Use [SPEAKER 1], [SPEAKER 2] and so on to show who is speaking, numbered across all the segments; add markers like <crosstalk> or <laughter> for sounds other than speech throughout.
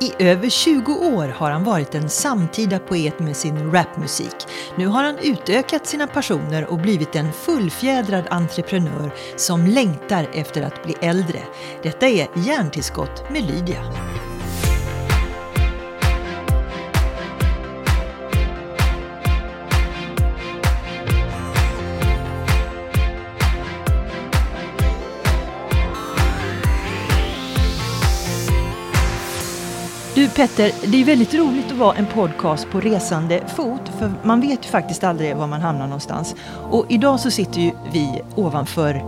[SPEAKER 1] I över 20 år har han varit en samtida poet med sin rapmusik. Nu har han utökat sina passioner och blivit en fullfjädrad entreprenör som längtar efter att bli äldre. Detta är Hjärntillskott med Lydia. Petter, det är väldigt roligt att vara en podcast på resande fot för man vet ju faktiskt aldrig var man hamnar någonstans. Och idag så sitter ju vi ovanför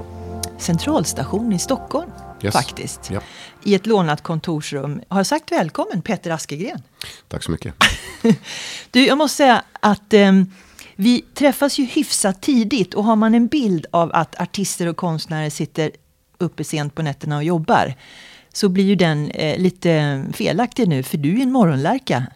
[SPEAKER 1] Centralstation i Stockholm
[SPEAKER 2] Yes.
[SPEAKER 1] faktiskt.
[SPEAKER 2] Ja.
[SPEAKER 1] I ett lånat kontorsrum. Har jag sagt välkommen Petter Askegren?
[SPEAKER 2] Tack så mycket. <laughs>
[SPEAKER 1] Du, jag måste säga att ehm, vi träffas ju hyfsat tidigt och har man en bild av att artister och konstnärer sitter uppe sent på nätterna och jobbar så blir ju den eh, lite felaktig nu för du är en morgonlärka.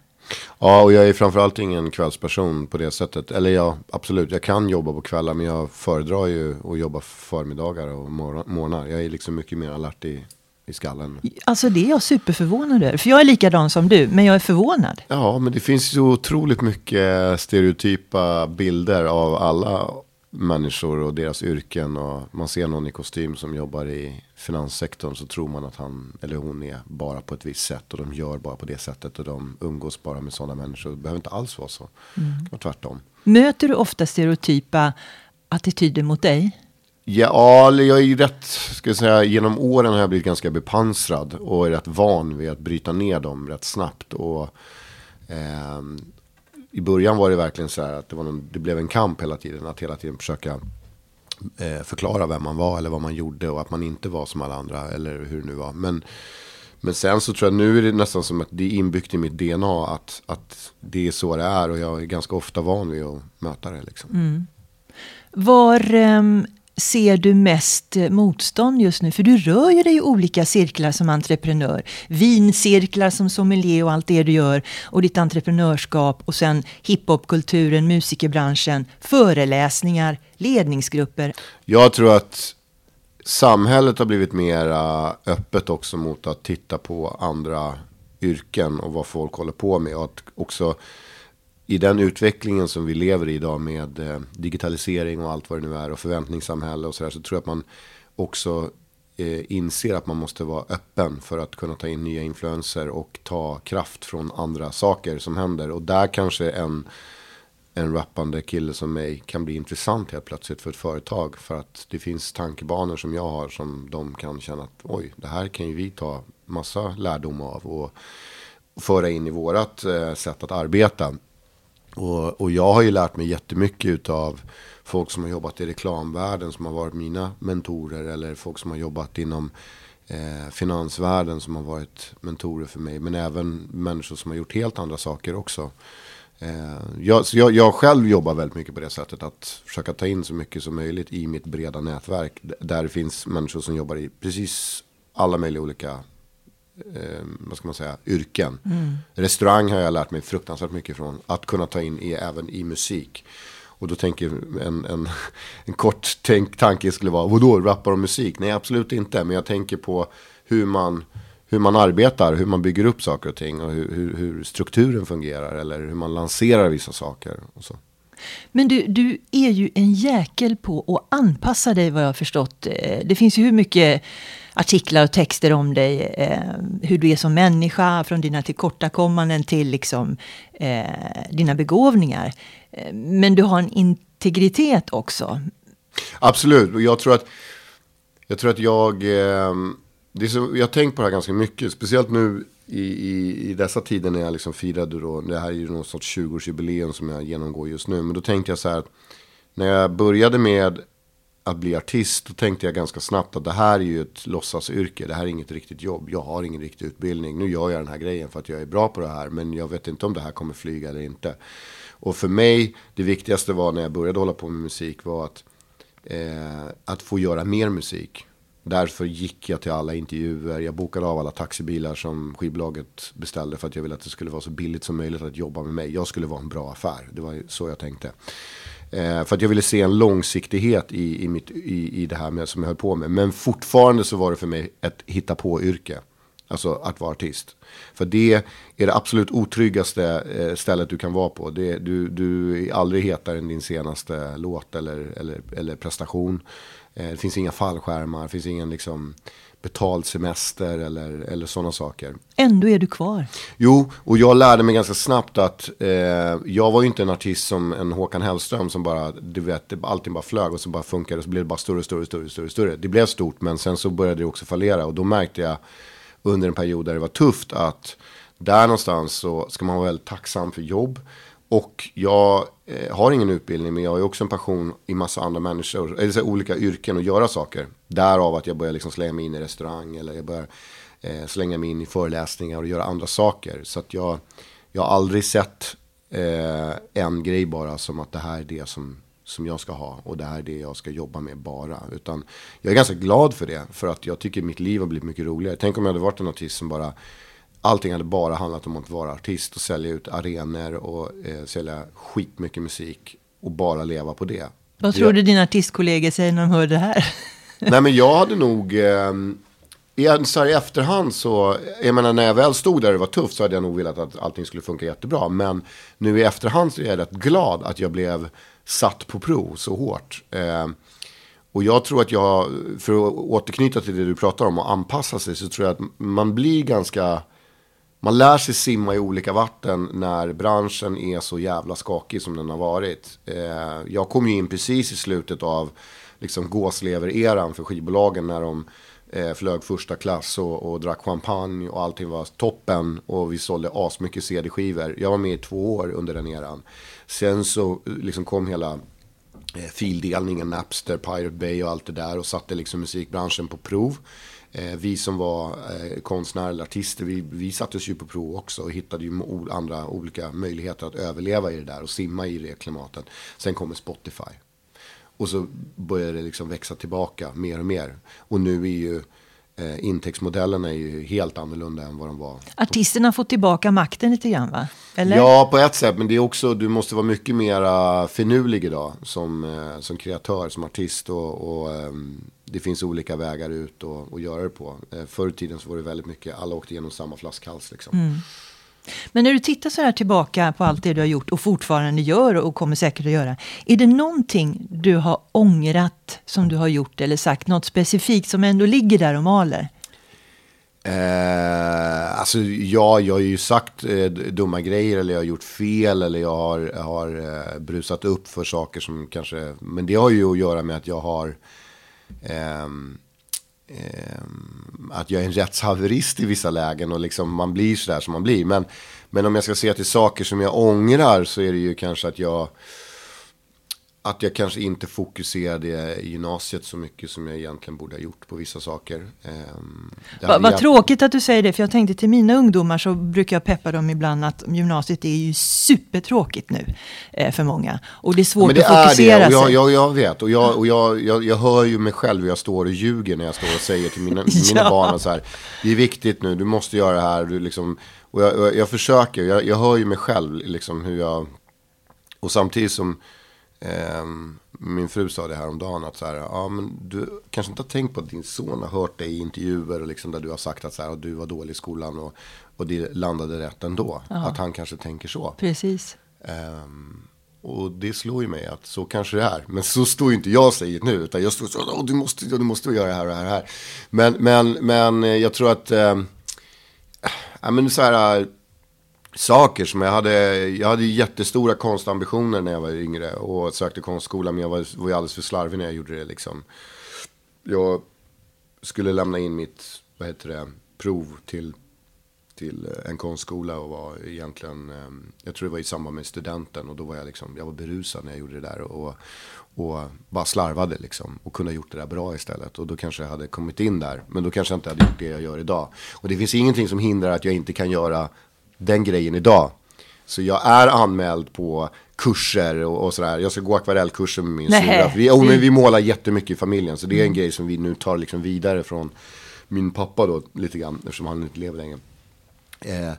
[SPEAKER 2] Ja, och jag är framförallt ingen kvällsperson på det sättet. Eller ja, absolut, jag kan jobba på kvällar. Men jag föredrar ju att jobba förmiddagar och morgnar. Jag är liksom mycket mer alert i, i skallen.
[SPEAKER 1] Alltså det är jag superförvånad över. För jag är likadan som du, men jag är förvånad.
[SPEAKER 2] Ja, men det finns så otroligt mycket stereotypa bilder av alla människor och deras yrken. Och man ser någon i kostym som jobbar i finanssektorn så tror man att han eller hon är bara på ett visst sätt. Och de gör bara på det sättet och de umgås bara med sådana människor. Det behöver inte alls vara så. Det kan vara tvärtom.
[SPEAKER 1] Möter du ofta stereotypa attityder mot dig?
[SPEAKER 2] Ja, jag är ju rätt, ska jag säga, genom åren har jag blivit ganska bepansrad och är rätt van vid att bryta ner dem rätt snabbt. Och ehm, i början var det verkligen så här att det, var någon, det blev en kamp hela tiden. Att hela tiden försöka eh, förklara vem man var eller vad man gjorde och att man inte var som alla andra eller hur det nu var. Men, men sen så tror jag nu är det nästan som att det är inbyggt i mitt DNA att, att det är så det är och jag är ganska ofta van vid att möta det. Liksom. Mm.
[SPEAKER 1] Var ehm, ser du mest eh, motstånd just nu? För du rör ju dig i olika cirklar som entreprenör. Vincirklar som sommelier och allt det du gör. Och ditt entreprenörskap. Och sen hiphopkulturen, musikerbranschen, föreläsningar, ledningsgrupper.
[SPEAKER 2] Jag tror att samhället har blivit mer öppet också mot att titta på andra yrken och vad folk håller på med. Och att också i den utvecklingen som vi lever i idag med eh, digitalisering och allt vad det nu är och förväntningssamhälle och sådär så tror jag att man också eh, inser att man måste vara öppen för att kunna ta in nya influenser och ta kraft från andra saker som händer. Och där kanske en en rappande kille som mig kan bli intressant helt plötsligt för ett företag. För att det finns tankebanor som jag har som de kan känna att oj, det här kan ju vi ta massa lärdom av och föra in i vårat eh, sätt att arbeta. Och, och jag har ju lärt mig jättemycket av folk som har jobbat i reklamvärlden som har varit mina mentorer eller folk som har jobbat inom eh, finansvärlden som har varit mentorer för mig. Men även människor som har gjort helt andra saker också. Eh, jag, så jag, jag själv jobbar väldigt mycket på det sättet att försöka ta in så mycket som möjligt i mitt breda nätverk. Där det finns människor som jobbar i precis alla möjliga olika eh, vad ska man säga, yrken. Restaurang har jag lärt mig fruktansvärt mycket från. Att kunna ta in i, även i musik. Och då tänker en, en, <laughs> en kort tänk, tanke skulle vara, vadå, rappar och musik? Nej, absolut inte. Men jag tänker på hur man, hur man arbetar, hur man bygger upp saker och ting. Och hur, hur, hur strukturen fungerar. Eller hur man lanserar vissa saker. Och så.
[SPEAKER 1] Men du, du är ju en jäkel på att anpassa dig vad jag har förstått. Eh, det finns ju hur mycket artiklar och texter om dig. Eh, hur du är som människa, från dina tillkortakommanden till liksom, eh, dina begåvningar. Eh, men du har en integritet också.
[SPEAKER 2] Absolut, och jag tror att jag tror att jag, eh, det är så, jag har tänkt på det här ganska mycket, speciellt nu i, i, i dessa tider när jag liksom firade då, det här är ju någon sorts 20-årsjubileum som jag genomgår just nu, men då tänkte jag så här, när jag började med att bli artist, då tänkte jag ganska snabbt att det här är ju ett låtsasyrke, det här är inget riktigt jobb, jag har ingen riktig utbildning, nu gör jag den här grejen för att jag är bra på det här, men jag vet inte om det här kommer flyga eller inte. Och för mig, det viktigaste var när jag började hålla på med musik var att eh, att få göra mer musik. Därför gick jag till alla intervjuer. Jag bokade av alla taxibilar som skivbolaget beställde. För att jag ville att det skulle vara så billigt som möjligt att jobba med mig. Jag skulle vara en bra affär. Det var så jag tänkte. Eh, för att jag ville se en långsiktighet i, i, mitt, i, i det här med, som jag höll på med. Men fortfarande så var det för mig ett hitta på yrke. Alltså att vara artist. För det är det absolut otryggaste eh, stället du kan vara på. Det, du, du är aldrig hetare än din senaste låt eller, eller, eller prestation. Eh, det finns inga fallskärmar, det finns ingen liksom betald semester eller, eller sådana saker.
[SPEAKER 1] Ändå är du kvar.
[SPEAKER 2] Jo, och jag lärde mig ganska snabbt att eh, jag var ju inte en artist som en Håkan Hellström som bara, du vet, allting bara flög och så bara funkade och så blev det bara större, större, större, större, större. Det blev stort, men sen så började det också fallera och då märkte jag under en period där det var tufft att där någonstans så ska man vara väldigt tacksam för jobb. Och jag eh, har ingen utbildning men jag har också en passion i massa andra människor, eller så olika yrken och göra saker. Därav att jag börjar liksom slänga mig in i restaurang eller jag börjar eh, slänga mig in i föreläsningar och göra andra saker. Så att jag, jag har aldrig sett eh, en grej bara som att det här är det som, som jag ska ha och det här är det jag ska jobba med bara. Utan jag är ganska glad för det för att jag tycker mitt liv har blivit mycket roligare. Tänk om jag hade varit en artist som bara allting hade bara handlat om att vara artist och sälja ut arenor och eh, sälja skitmycket musik och bara leva på det.
[SPEAKER 1] Vad tror du dina artistkollegor säger när de hör det här? <laughs>
[SPEAKER 2] Nej men jag hade nog, eh, i, så här, i efterhand så, jag menar när jag väl stod där och det var tufft så hade jag nog velat att allting skulle funka jättebra. Men nu i efterhand så är jag rätt glad att jag blev satt på prov så hårt. Eh, och jag tror att jag, för att återknyta till det du pratar om och anpassa sig, så tror jag att man blir ganska man lär sig simma i olika vatten när branschen är så jävla skakig som den har varit. Eh, jag kom ju in precis i slutet av liksom gåslever-eran för skivbolagen när de eh, flög första klass och, och drack champagne och allting var toppen och vi sålde asmycket CD-skivor. Jag var med i två år under den eran. Sen så liksom kom hela eh, fildelningen, Napster, Pirate Bay och allt det där och satte liksom musikbranschen på prov. Eh, vi som var eh, konstnärer eller artister, vi, vi sattes ju på prov också och hittade ju andra olika möjligheter att överleva i det där och simma i det klimatet. Sen kommer Spotify. Och så började det liksom växa tillbaka mer och mer. Och nu är ju eh, intäktsmodellerna är ju helt annorlunda än vad de var.
[SPEAKER 1] Artisterna fått tillbaka makten lite grann va?
[SPEAKER 2] Eller? Ja, på ett sätt. Men det är också, du måste vara mycket mer finurlig idag som, eh, som kreatör, som artist. Och, och um, det finns olika vägar ut och, och göra det på. Eh, förr i tiden så var det väldigt mycket, alla åkte igenom samma flaskhals liksom. Mm.
[SPEAKER 1] Men när du tittar så här tillbaka på allt det du har gjort och fortfarande gör och kommer säkert att göra. Är det någonting du har ångrat som du har gjort eller sagt något specifikt som ändå ligger där och maler?
[SPEAKER 2] Eh, alltså ja, jag har ju sagt eh, dumma grejer eller jag har gjort fel eller jag har, har eh, brusat upp för saker som kanske, men det har ju att göra med att jag har Ehm, ehm, att jag är en rättshaverist i vissa lägen och liksom man blir sådär som man blir. Men, men om jag ska se till saker som jag ångrar så är det ju kanske att jag att jag kanske inte fokuserade i gymnasiet så mycket som jag egentligen borde ha gjort på vissa saker.
[SPEAKER 1] Ehm, Vad va tråkigt att du säger det, för jag tänkte till mina ungdomar så brukar jag peppa dem ibland att gymnasiet är ju supertråkigt nu eh, för många. Och det är svårt ja, det att fokusera det.
[SPEAKER 2] Och jag, jag, jag, vet, och, jag, och jag, jag, jag hör ju mig själv hur jag står och ljuger när jag står och säger till mina, <laughs> mina ja. barn så här, det är viktigt nu, du måste göra det här. Du liksom, och jag, jag, försöker, jag, jag hör ju mig själv liksom hur jag, och samtidigt som min fru sa det här om dagen att så här, ja, men du kanske inte har tänkt på att din son har hört dig i intervjuer och liksom där du har sagt att så här, att du var dålig i skolan och, och det landade rätt ändå. Aha. Att han kanske tänker så.
[SPEAKER 1] Precis.
[SPEAKER 2] Eh, och det slår ju mig att så kanske det är. Men så står ju inte jag och säger nu. Utan jag står så du måste, du måste göra det här och det här. Och här. Men, men, men eh, jag tror att, eh, ja men så här saker som jag hade. Jag hade jättestora konstambitioner när jag var yngre och sökte konstskola. Men jag var, var ju alldeles för slarvig när jag gjorde det liksom. Jag skulle lämna in mitt, vad heter det, prov till, till eh, en konstskola och var egentligen, eh, jag tror det var i samband med studenten och då var jag liksom, jag var berusad när jag gjorde det där och, och bara slarvade liksom och kunde ha gjort det där bra istället och då kanske jag hade kommit in där men då kanske jag inte hade gjort det jag gör idag och det finns ingenting som hindrar att jag inte kan göra den grejen idag. Så jag är anmäld på kurser och, och sådär. Jag ska gå akvarellkurser med min syrra. Vi, oh, men vi målar jättemycket i familjen. Så det är en mm. grej som vi nu tar liksom vidare från min pappa då lite grann. Eftersom han inte lever längre. Eh,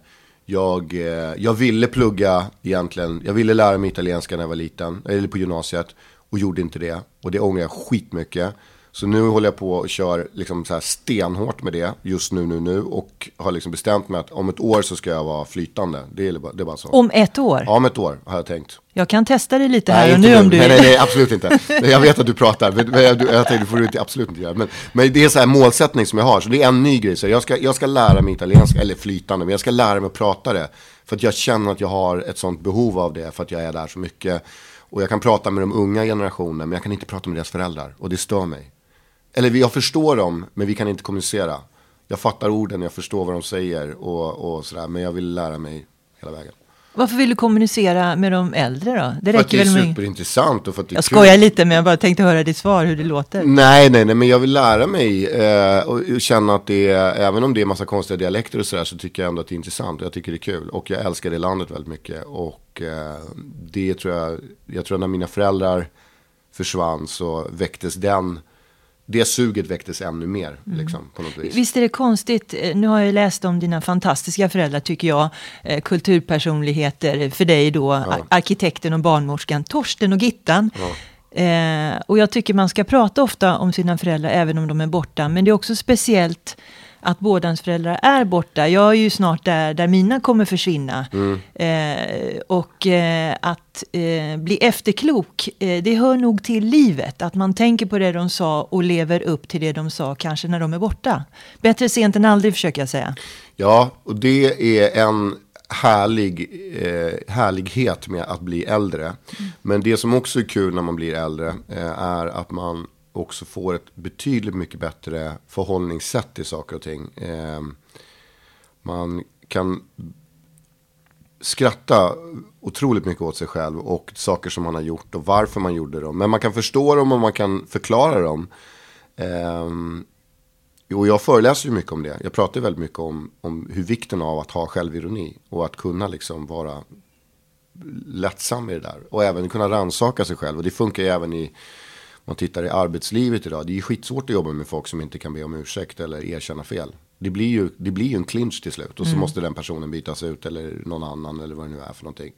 [SPEAKER 2] jag, eh, jag ville plugga egentligen. Jag ville lära mig italienska när jag var liten. Eller på gymnasiet. Och gjorde inte det. Och det ångrar jag skitmycket. Så nu håller jag på och kör liksom så här stenhårt med det just nu, nu, nu. Och har liksom bestämt mig att om ett år så ska jag vara flytande. Det är bara, det är bara så.
[SPEAKER 1] Om ett år?
[SPEAKER 2] Ja, om ett år har jag tänkt.
[SPEAKER 1] Jag kan testa det lite här
[SPEAKER 2] Nej,
[SPEAKER 1] och nu om du...
[SPEAKER 2] Nej, nej, nej, absolut inte. Jag vet att du pratar, men jag, jag tänkte, det får du absolut inte göra. Men, men det är så här målsättning som jag har, så det är en ny grej. Så jag, ska, jag ska lära mig italienska, eller flytande, men jag ska lära mig att prata det. För att jag känner att jag har ett sånt behov av det, för att jag är där så mycket. Och jag kan prata med de unga generationerna, men jag kan inte prata med deras föräldrar. Och det stör mig. Eller jag förstår dem, men vi kan inte kommunicera. Jag fattar orden, jag förstår vad de säger och, och sådär. Men jag vill lära mig hela vägen.
[SPEAKER 1] Varför vill du kommunicera med de äldre då? Det
[SPEAKER 2] För att
[SPEAKER 1] räcker
[SPEAKER 2] det är
[SPEAKER 1] väl
[SPEAKER 2] superintressant och för att det är
[SPEAKER 1] Jag
[SPEAKER 2] kul.
[SPEAKER 1] skojar lite men jag bara tänkte höra ditt svar, hur det låter.
[SPEAKER 2] Nej, nej, nej, men jag vill lära mig eh, och känna att det är, även om det är massa konstiga dialekter och sådär, så tycker jag ändå att det är intressant och jag tycker det är kul. Och jag älskar det landet väldigt mycket. Och eh, det tror jag, jag tror att när mina föräldrar försvann så väcktes den, det suget väcktes ännu mer, liksom, på något vis.
[SPEAKER 1] Visst är det konstigt, eh, nu har jag läst om dina fantastiska föräldrar tycker jag, eh, kulturpersonligheter för dig då, ar- arkitekten och barnmorskan Torsten och Gittan. Eh, och jag tycker man ska prata ofta om sina föräldrar även om de är borta, men det är också speciellt att båda ens föräldrar är borta. Jag är ju snart där, där mina kommer försvinna. Eh, och eh, att eh, bli efterklok, eh, det hör nog till livet. Att man tänker på det de sa och lever upp till det de sa, kanske när de är borta. Bättre sent än aldrig, försöker jag säga.
[SPEAKER 2] Ja, och det är en härlig eh, härlighet med att bli äldre. Men det som också är kul när man blir äldre eh, är att man också får ett betydligt mycket bättre förhållningssätt till saker och ting. Eh, man kan skratta otroligt mycket åt sig själv och saker som man har gjort och varför man gjorde dem. Men man kan förstå dem och man kan förklara dem. Eh, och jag föreläser ju mycket om det. Jag pratar väldigt mycket om, om hur vikten av att ha självironi. Och att kunna liksom vara lättsam i det där. Och även kunna rannsaka sig själv. Och det funkar ju även i, man tittar i arbetslivet idag. Det är ju skitsvårt att jobba med folk som inte kan be om ursäkt eller erkänna fel. Det blir ju, det blir ju en clinch till slut. Och så måste den personen bytas ut eller någon annan eller vad det nu är för någonting.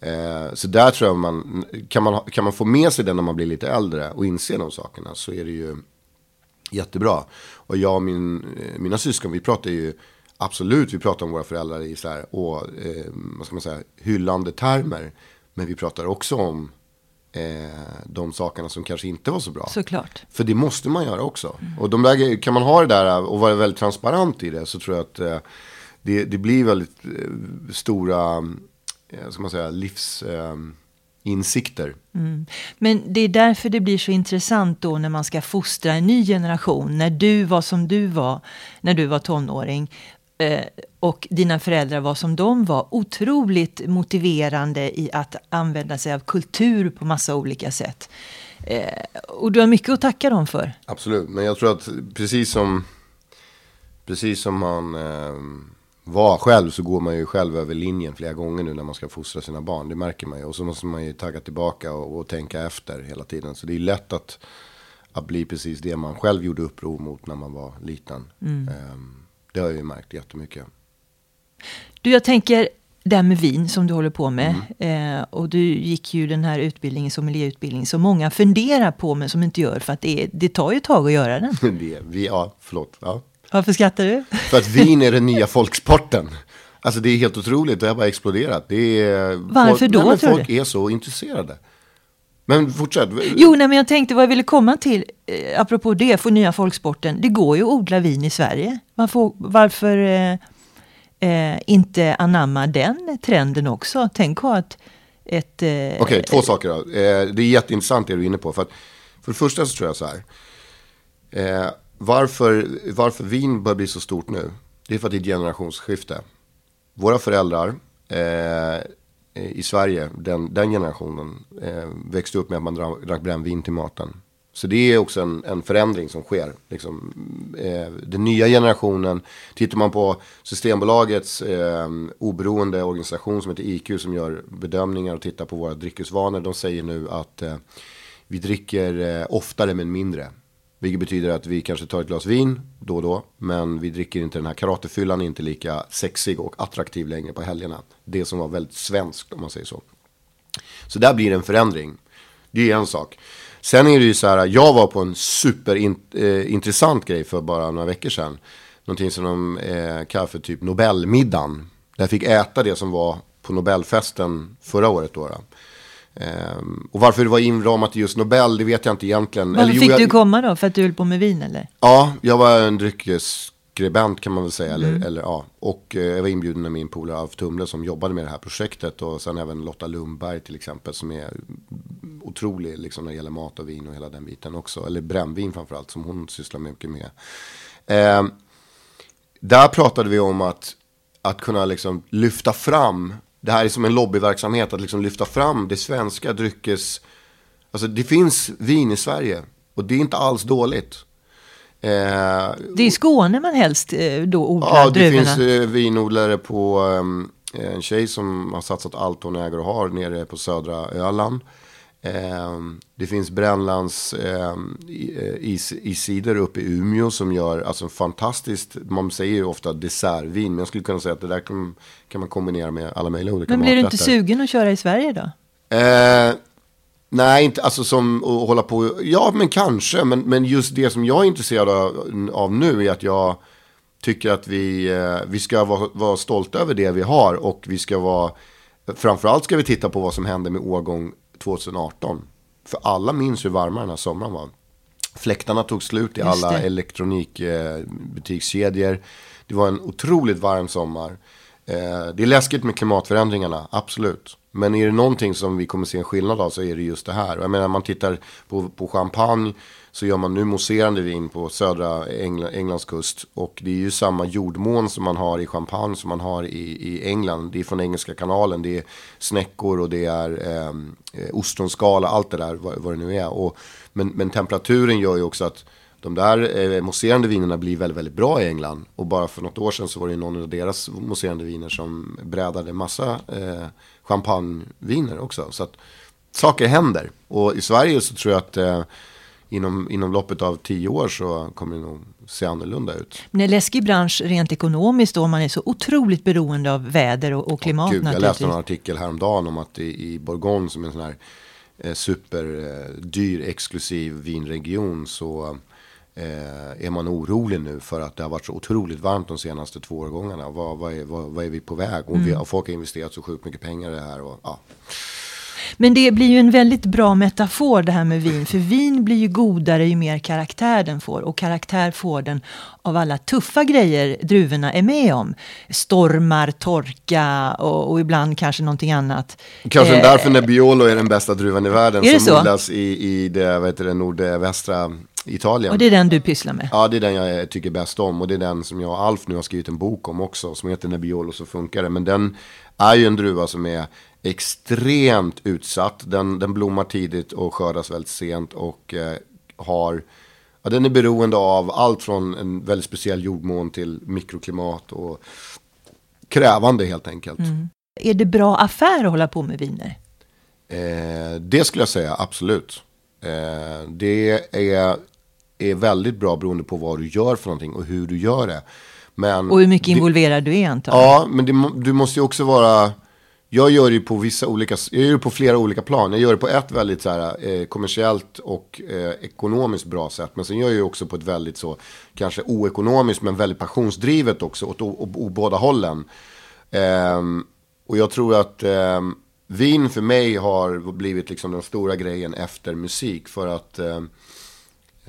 [SPEAKER 2] Eh, så där tror jag man kan, man, kan man få med sig det när man blir lite äldre och inse de sakerna så är det ju jättebra. Och jag och min, eh, mina syskon, vi pratar ju absolut, vi pratar om våra föräldrar i så här, och, eh, vad ska man säga, hyllande termer. Men vi pratar också om de sakerna som kanske inte var så bra.
[SPEAKER 1] Såklart.
[SPEAKER 2] För det måste man göra också. Och de där, kan man ha det där och vara väldigt transparent i det så tror jag att eh, det, det blir väldigt eh, stora, eh, ska man säga, livsinsikter. Eh, insikter.
[SPEAKER 1] Men det är därför det blir så intressant då när man ska fostra en ny generation. När du var som du var när du var tonåring. Eh, och dina föräldrar var som de var. Otroligt motiverande i att använda sig av kultur på massa olika sätt. Eh, och du har mycket att tacka dem för.
[SPEAKER 2] Absolut, men jag tror att precis som, precis som man eh, var själv så går man ju själv över linjen flera gånger nu när man ska fostra sina barn. Det märker man ju. Och så måste man ju tagga tillbaka och, och tänka efter hela tiden. Så det är lätt att, att bli precis det man själv gjorde uppror mot när man var liten. Eh, det har jag ju märkt jättemycket.
[SPEAKER 1] Du, jag tänker det här med vin som du håller på med. Eh, och du gick ju den här utbildningen, sommelierutbildning, som många funderar på men som inte gör för att det, är, det tar ju ett tag att göra den. <laughs>
[SPEAKER 2] det, vi, ja, förlåt. Ja.
[SPEAKER 1] Varför skrattar du?
[SPEAKER 2] För att vin är den nya folksporten. Alltså det är helt otroligt, det har bara exploderat. Det är,
[SPEAKER 1] Varför
[SPEAKER 2] folk,
[SPEAKER 1] då,
[SPEAKER 2] nej,
[SPEAKER 1] tror
[SPEAKER 2] Folk är så intresserade. Men fortsätt.
[SPEAKER 1] Jo, nej, men jag tänkte vad jag ville komma till, eh, apropå det, för nya folksporten. Det går ju att odla vin i Sverige. Varför, varför eh, eh, inte anamma den trenden också? Tänk ha ett... ett eh,
[SPEAKER 2] Okej, två saker då. Eh, det är jätteintressant det du är inne på. För, att, för det första så tror jag så här. Eh, varför, varför vin bör bli så stort nu? Det är för att det är ett generationsskifte. Våra föräldrar eh, Eh, i Sverige, den, den generationen, eh, växte upp med att man drack brännvin till maten. Så det är också en, en förändring som sker. Liksom, eh, den nya generationen, tittar man på Systembolagets eh, oberoende organisation som heter IQ som gör bedömningar och tittar på våra dryckesvanor. De säger nu att eh, vi dricker eh, oftare men mindre. Vilket betyder att vi kanske tar ett glas vin då och då. Men vi dricker inte den här karatefyllan, är inte lika sexig och attraktiv längre på helgerna. Det som var väldigt svenskt om man säger så. Så där blir det en förändring. Det är en sak. Sen är det ju så här, jag var på en superintressant eh, grej för bara några veckor sedan. Någonting som de eh, kallar för typ Nobelmiddagen. Där jag fick äta det som var på Nobelfesten förra året. Då, då. Um, och varför det var inramat i just Nobel, det vet jag inte egentligen.
[SPEAKER 1] Varför
[SPEAKER 2] eller,
[SPEAKER 1] fick
[SPEAKER 2] jo, jag,
[SPEAKER 1] du komma då? För att du höll på med vin eller?
[SPEAKER 2] Ja, jag var en dryckesskribent kan man väl säga. Mm. Eller, eller, ja. Och eh, jag var inbjuden av min polare Alf Tumle som jobbade med det här projektet. Och sen även Lotta Lundberg till exempel som är otrolig liksom, när det gäller mat och vin och hela den biten också. Eller brännvin framförallt som hon sysslar mycket med. Eh, där pratade vi om att, att kunna liksom lyfta fram det här är som en lobbyverksamhet att liksom lyfta fram det svenska dryckes... Alltså det finns vin i Sverige och det är inte alls dåligt.
[SPEAKER 1] Eh, det är Skåne man helst eh, då odlar
[SPEAKER 2] Ja, det
[SPEAKER 1] druvorna.
[SPEAKER 2] finns eh, vinodlare på um, en tjej som har satsat allt hon äger och har nere på södra Öland. Um, det finns Brännlands um, is, iscider uppe i Umeå som gör alltså fantastiskt, man säger ju ofta dessertvin, men jag skulle kunna säga att det där kan, kan man kombinera med alla möjliga olika
[SPEAKER 1] Men blir du inte sugen att köra i Sverige då?
[SPEAKER 2] Uh, nej, inte alltså som att hålla på, ja men kanske, men, men just det som jag är intresserad av, nu är att jag tycker att vi, uh, vi ska vara, vara stolta över det vi har. Och vi ska vara, framförallt ska vi titta på vad som händer med årgång 2018. För alla minns hur varma den här sommaren var. Fläktarna tog slut i alla elektronikbutikskedjor. Det var en otroligt varm sommar. Eh, det är läskigt med klimatförändringarna, absolut. Men är det någonting som vi kommer se en skillnad av så är det just det här. Jag menar, man tittar på, på champagne så gör man nu mousserande vin på södra Engl Englands kust. Och det är ju samma jordmån som man har i champagne som man har i, i England. Det är från Engelska kanalen, det är snäckor och det är eh, eh ostronskala, allt det där vad, vad det nu är. Och, men, men temperaturen gör ju också att de där eh, mousserande vinerna blir väldigt, väldigt bra i England. Och bara för något år sedan så var det någon av deras mousserande viner som brädade massa eh, champagneviner också. Så att saker händer. Och i Sverige så tror jag att eh, inom, inom loppet av tio år så kommer det nog se annorlunda ut.
[SPEAKER 1] Men en läskig bransch rent ekonomiskt då, man är så otroligt beroende av väder och, och klimat.
[SPEAKER 2] Gud, jag läste en artikel häromdagen om att i, i Bourgogne som är en sån här eh, superdyr eh, exklusiv vinregion så eh, är man orolig nu för att det har varit så otroligt varmt de senaste två årgångarna. Vad, vad, är, vad, vad är vi på väg? Och, mm. vi, och folk har investerat så sjukt mycket pengar i det här. Och, ja.
[SPEAKER 1] Men det blir ju en väldigt bra metafor det här med vin. För vin blir ju godare ju mer karaktär den får. Och karaktär får den av alla tuffa grejer druvorna är med om. Stormar, torka och, och ibland kanske någonting annat.
[SPEAKER 2] Kanske eh, därför Nebbiolo är den bästa druvan i världen. Som så? odlas i, i det, vad heter det nordvästra Italien.
[SPEAKER 1] Och det är den du pysslar med?
[SPEAKER 2] Ja, det är den jag tycker bäst om. Och det är den som jag och Alf nu har skrivit en bok om också. Som heter Nebbiolo så funkar det. Men den är ju en druva som är extremt utsatt. Den, den blommar tidigt och skördas väldigt sent och eh, har ja, den är beroende av allt från en väldigt speciell jordmån till mikroklimat och krävande helt enkelt. Mm.
[SPEAKER 1] Är det bra affär att hålla på med viner?
[SPEAKER 2] Eh, det skulle jag säga, absolut. Eh, det är, är väldigt bra beroende på vad du gör för någonting och hur du gör det. Men
[SPEAKER 1] och hur mycket involverad
[SPEAKER 2] det,
[SPEAKER 1] du är antagligen.
[SPEAKER 2] Ja, men det, du måste ju också vara jag gör det på vissa olika, jag gör det på flera olika plan. Jag gör det på ett väldigt så här, eh, kommersiellt och eh, ekonomiskt bra sätt. Men sen gör jag ju också på ett väldigt så, kanske oekonomiskt men väldigt passionsdrivet också åt, åt, åt, båda hållen. Eh, och jag tror att ehm, vin för mig har blivit liksom den stora grejen efter musik. För att ehm, Eh,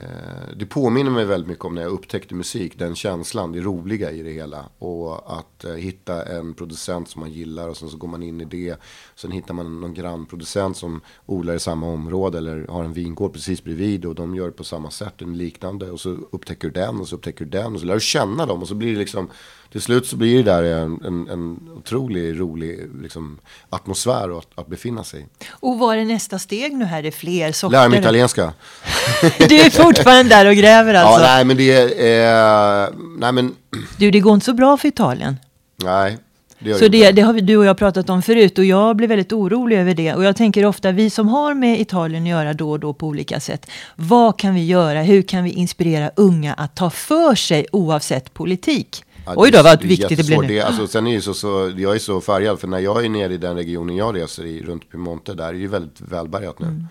[SPEAKER 2] Eh, det påminner mig väldigt mycket om när jag upptäckte musik. Den känslan, det roliga i det hela. Och att eh, hitta en producent som man gillar och sen så går man in i det. Sen hittar man någon grannproducent som odlar i samma område eller har en vingård precis bredvid. Och de gör det på samma sätt, en liknande. Och så upptäcker du den och så upptäcker du den. Och så lär du känna dem och så blir det liksom till slut så blir det där en, en, en otroligt rolig liksom, atmosfär att, att befinna sig
[SPEAKER 1] Och vad är nästa steg nu här? Det är fler sorter?
[SPEAKER 2] Lära mig italienska. <laughs>
[SPEAKER 1] du är fortfarande där och gräver alltså?
[SPEAKER 2] Ja, nej men det är... Eh, nej men... <clears throat>
[SPEAKER 1] Du, det går inte så bra för Italien.
[SPEAKER 2] Nej.
[SPEAKER 1] Det så det, det, har du och jag pratat om förut och jag blir väldigt orolig över det. Och jag tänker ofta, vi som har med Italien att göra då och då på olika sätt. Vad kan vi göra? Hur kan vi inspirera unga att ta för sig oavsett politik? Oj då, vad viktigt det blir nu. Det,
[SPEAKER 2] alltså, sen är ju så, så, jag är så färgad, för när jag är nere i den regionen jag reser i, runt Piemonte, där är det ju väldigt välbärgat nu. Mm.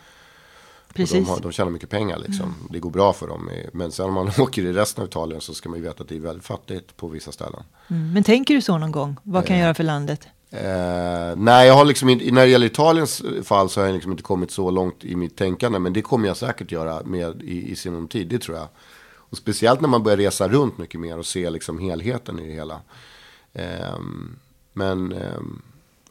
[SPEAKER 1] Precis.
[SPEAKER 2] De, har, de tjänar mycket pengar liksom. Mm. Det går bra för dem. Men sen om man <laughs> åker i resten av Italien så ska man ju veta att det är väldigt fattigt på vissa ställen.
[SPEAKER 1] Mm. Men tänker du så någon gång? Vad kan jag göra för landet?
[SPEAKER 2] Eh, nej, jag har liksom inte, när det gäller Italiens fall så har jag liksom inte kommit så långt i mitt tänkande. Men det kommer jag säkert göra med i, i sinom tid, det tror jag. Och speciellt när man börjar resa runt mycket mer och se liksom helheten i det hela. Eh, men, eh,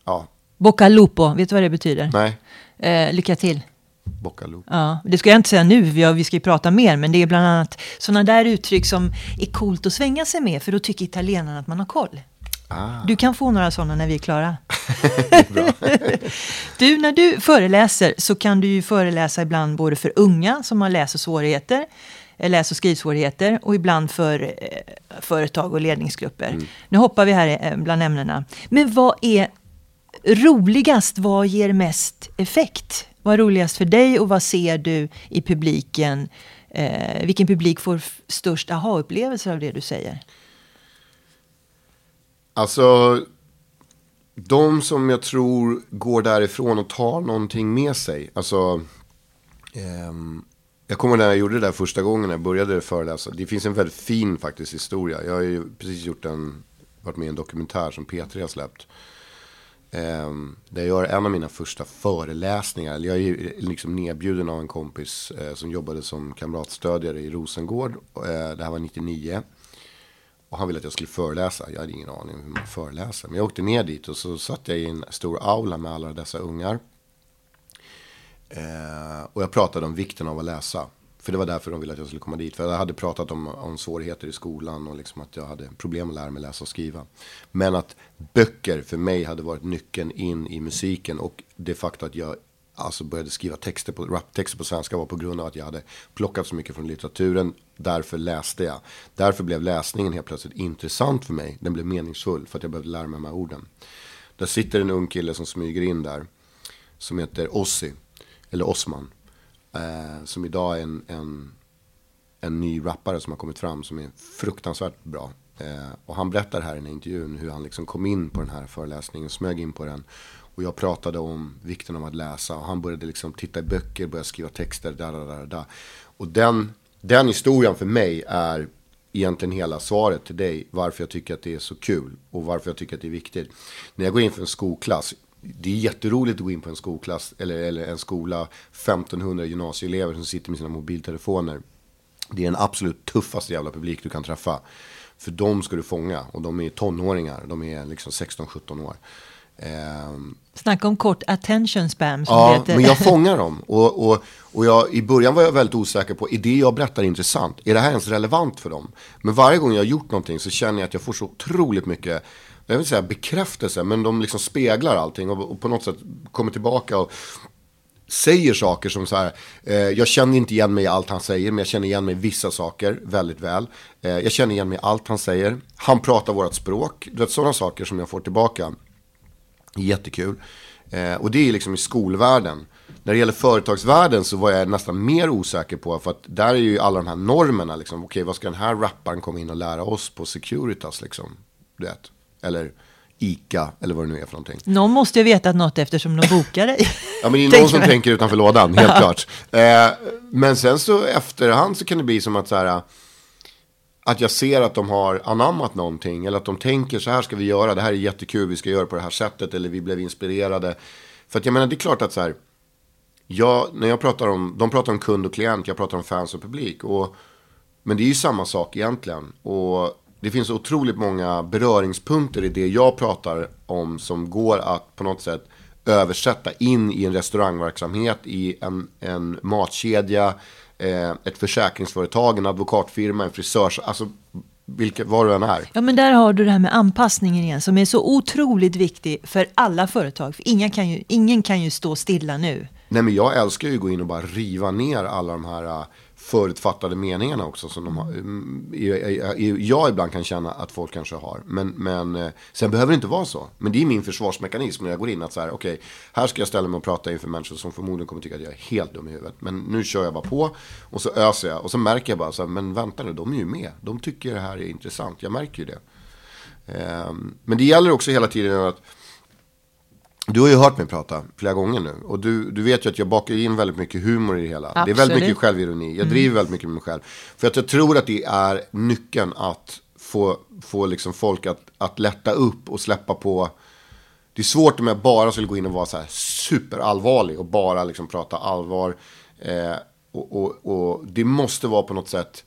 [SPEAKER 2] ja.
[SPEAKER 1] Bocca lupo, vet du vad det betyder?
[SPEAKER 2] Nej.
[SPEAKER 1] Eh, lycka till.
[SPEAKER 2] Bocca
[SPEAKER 1] Ja, det ska jag inte säga nu, vi, vi ska ju prata mer, men det är bland annat sådana där uttryck som är coolt att svänga sig med, för då tycker italienarna att man har koll. Ah. Du kan få några sådana när vi är klara. <laughs> <laughs> du, när du föreläser så kan du ju föreläsa ibland både för unga som har läsesvårigheter, eh, läs och skrivsvårigheter och ibland för eh, företag och ledningsgrupper. Mm. Nu hoppar vi här eh, bland ämnena. Men vad är roligast? Vad ger mest effekt? Vad är roligast för dig och vad ser du i publiken? Eh, vilken publik får störst aha-upplevelser av det du säger?
[SPEAKER 2] Alltså, de som jag tror går därifrån och tar någonting med sig. Alltså, ehm, jag kommer när jag gjorde det där första gången när jag började föreläsa. Det finns en väldigt fin faktiskt historia. Jag har ju precis gjort en, varit med i en dokumentär som P3 har släppt. Eh, där jag gör en av mina första föreläsningar. Jag är liksom nedbjuden av en kompis eh, som jobbade som kamratstödjare i Rosengård. Eh, det här var 99. Och han ville att jag skulle föreläsa. Jag hade ingen aning om hur man föreläser. Men jag åkte ner dit och så satt jag i en stor aula med alla dessa ungar. Eh, och jag pratade om vikten av att läsa. För det var därför de ville att jag skulle komma dit. För jag hade pratat om, om svårigheter i skolan och liksom att jag hade problem att lära mig läsa och skriva. Men att böcker för mig hade varit nyckeln in i musiken. Och det faktum att jag alltså började skriva texter på, raptexter på svenska var på grund av att jag hade plockat så mycket från litteraturen. Därför läste jag. Därför blev läsningen helt plötsligt intressant för mig. Den blev meningsfull för att jag behövde lära mig de här orden. Där sitter en ung kille som smyger in där. Som heter Ossi. Eller Osman. Eh, som idag är en, en, en ny rappare som har kommit fram som är fruktansvärt bra. Eh, och han berättar här i den här intervjun hur han liksom kom in på den här föreläsningen, smög in på den. Och jag pratade om vikten av att läsa och han började liksom titta i böcker, började skriva texter, där, där, där, där. Och den, den historien för mig är egentligen hela svaret till dig varför jag tycker att det är så kul och varför jag tycker att det är viktigt. När jag går in för en skolklass, det är jätteroligt att gå in på en skolklass eller, eller en skola, 1500 gymnasieelever som sitter med sina mobiltelefoner. Det är den absolut tuffaste jävla publik du kan träffa. För de ska du fånga och de är tonåringar, de är liksom 16-17 år.
[SPEAKER 1] Um, Snacka om kort attention spam
[SPEAKER 2] som ja, det heter. men jag <laughs> fångar dem. Och, och, och jag, i början var jag väldigt osäker på, är det jag berättar intressant? Är det här ens relevant för dem? Men varje gång jag har gjort någonting så känner jag att jag får så otroligt mycket jag vill säga bekräftelse, men de liksom speglar allting och, och på något sätt kommer tillbaka och säger saker som så här, eh, jag känner inte igen mig i allt han säger, men jag känner igen mig i vissa saker väldigt väl. Eh, jag känner igen mig i allt han säger. Han pratar vårt språk, du vet sådana saker som jag får tillbaka. Jättekul. Eh, och det är liksom i skolvärlden. När det gäller företagsvärlden så var jag nästan mer osäker på, för att där är ju alla de här normerna, liksom, okej okay, vad ska den här rapparen komma in och lära oss på Securitas, liksom, du vet. Eller ICA eller vad det nu är för någonting.
[SPEAKER 1] Någon måste ju veta något eftersom de bokar dig. <laughs>
[SPEAKER 2] ja, men det är någon som tänker utanför lådan, helt <laughs> klart. Eh, men sen så efterhand så kan det bli som att så här, att jag ser att de har anammat någonting. Eller att de tänker så här ska vi göra, det här är jättekul, vi ska göra på det här sättet. Eller vi blev inspirerade. För att jag menar, det är klart att så här, jag, när jag pratar om, de pratar om kund och klient, jag pratar om fans och publik. Och, men det är ju samma sak egentligen. Och det finns otroligt många beröringspunkter i det jag pratar om som går att på något sätt översätta in i en restaurangverksamhet, i en, en matkedja, eh, ett försäkringsföretag, en advokatfirma, en frisörs... Alltså, vilket, vad du än är.
[SPEAKER 1] Ja, men där har du det här med anpassningen igen som är så otroligt viktig för alla företag. För ingen, kan ju, ingen kan ju stå stilla nu.
[SPEAKER 2] Nej, men jag älskar ju att gå in och bara riva ner alla de här förutfattade meningarna också. Som de har, mm, jag ibland kan känna att folk kanske har. Men, men eh, sen behöver det inte vara så. Men det är min försvarsmekanism när jag går in. Att så här, okej, okay, här ska jag ställa mig och prata inför människor som förmodligen kommer tycka att jag är helt dum i huvudet. Men nu kör jag bara på och så öser jag. Och så märker jag bara så här, men vänta nu, de är ju med. De tycker det här är intressant. Jag märker ju det. Ehm, men det gäller också hela tiden att du har ju hört mig prata flera gånger nu. Och du, du vet ju att jag bakar in väldigt mycket humor i det hela. Det är väldigt mycket självironi. Jag driver väldigt mycket med mig själv. För att jag tror att det är nyckeln att få, få liksom folk att, att lätta upp och släppa på. Det är svårt om jag bara skulle gå in och vara så här superallvarlig och bara liksom prata allvar. Eh, och, och, och det måste vara på något sätt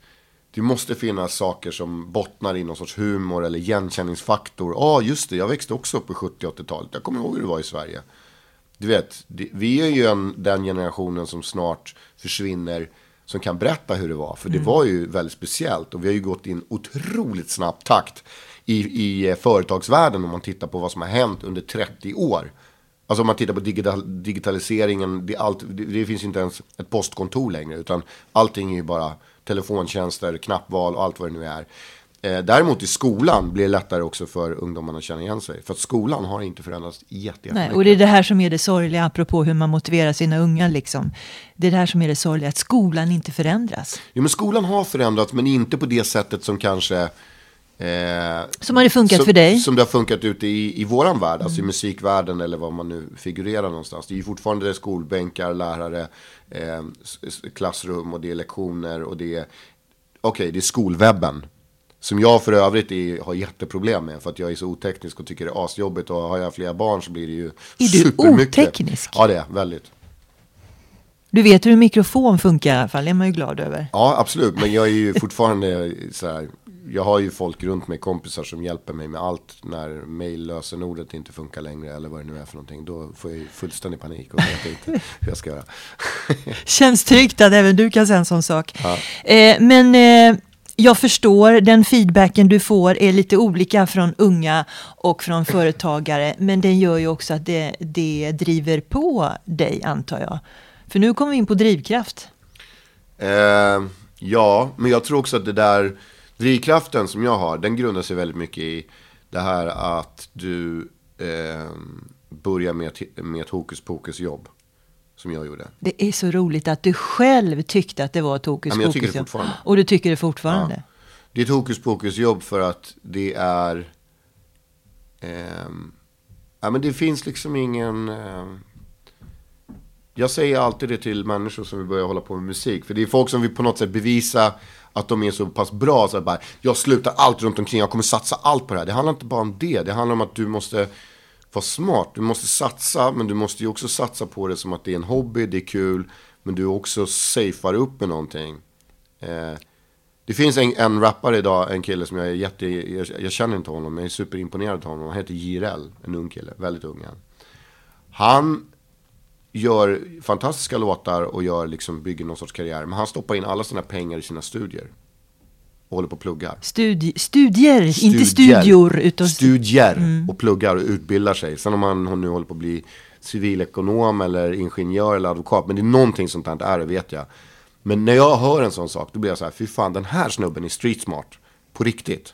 [SPEAKER 2] det måste finnas saker som bottnar i någon sorts humor eller igenkänningsfaktor. Ja, ah, just det, jag växte också upp på 70 80-talet. Jag kommer ihåg hur det var i Sverige. Du vet, vi är ju en, den generationen som snart försvinner som kan berätta hur det var. För det mm. var ju väldigt speciellt och vi har ju gått i en otroligt snabb takt i, i eh, företagsvärlden om man tittar på vad som har hänt under 30 år. Alltså om man tittar på digital, digitaliseringen, det, allt, det, det finns inte ens ett postkontor längre utan allting är ju bara telefontjänster, knappval och allt vad det nu är. Eh, däremot i skolan blir det lättare också för ungdomarna att känna igen sig. För att skolan har inte förändrats jättemycket.
[SPEAKER 1] Nej, och det är det här som är det sorgliga, apropå hur man motiverar sina unga. Liksom. Det är det här som är det sorgliga, att skolan inte förändras.
[SPEAKER 2] Jo, men skolan har förändrats, men inte på det sättet som kanske
[SPEAKER 1] Eh, som har det funkat
[SPEAKER 2] som,
[SPEAKER 1] för dig?
[SPEAKER 2] Som det har funkat ute i, i våran värld, mm. alltså i musikvärlden eller vad man nu figurerar någonstans. Det är ju fortfarande skolbänkar, lärare, eh, klassrum och det är lektioner och det är, okej, okay, det är skolwebben. Som jag för övrigt är, har jätteproblem med för att jag är så oteknisk och tycker det är asjobbigt. Och har jag flera barn så blir det ju
[SPEAKER 1] är supermycket. Är du oteknisk?
[SPEAKER 2] Ja, det är väldigt.
[SPEAKER 1] Du vet hur en mikrofon funkar i alla fall, det är man ju glad över.
[SPEAKER 2] Ja, absolut. Men jag är ju fortfarande så här, jag har ju folk runt mig, kompisar som hjälper mig med allt när mejllösenordet inte funkar längre eller vad det nu är för någonting. Då får jag fullständig panik och vet inte hur jag ska göra. <laughs>
[SPEAKER 1] Känns tryggt att även du kan säga en sån sak. Ja. Eh, men eh, jag förstår, den feedbacken du får är lite olika från unga och från företagare. Men den gör ju också att det, det driver på dig, antar jag. För nu kommer vi in på drivkraft.
[SPEAKER 2] Eh, ja, men jag tror också att det där Drivkraften som jag har, den grundar sig väldigt mycket i det här att du eh, börjar med, med ett hokus pokus jobb. Som jag gjorde.
[SPEAKER 1] Det är så roligt att du själv tyckte att det var ett hokus
[SPEAKER 2] pokus. Ja, fortfarande.
[SPEAKER 1] Och du tycker det fortfarande. Ja.
[SPEAKER 2] Det är ett hokus pokus jobb för att det är... Eh, ja, men det finns liksom ingen... Eh, jag säger alltid det till människor som vill börja hålla på med musik. För det är folk som vill på något sätt bevisa att de är så pass bra. Så att bara, jag slutar allt runt omkring, jag kommer satsa allt på det här. Det handlar inte bara om det. Det handlar om att du måste vara smart. Du måste satsa, men du måste ju också satsa på det som att det är en hobby, det är kul. Men du också safear upp med någonting. Eh, det finns en, en rappare idag, en kille som jag är jätte, jag, jag känner inte honom, men jag är superimponerad av honom. Han heter JRL, en ung kille, väldigt ung. Han gör fantastiska låtar och gör liksom, bygger någon sorts karriär. Men han stoppar in alla sina pengar i sina studier. Och håller på och pluggar.
[SPEAKER 1] Studi studier, studier, inte studior. Utan
[SPEAKER 2] studier mm. och pluggar och utbildar sig. Sen om han nu håller på att bli civilekonom eller ingenjör eller advokat. Men det är någonting sånt där är det vet jag. Men när jag hör en sån sak då blir jag så här, fy fan den här snubben är street smart. På riktigt.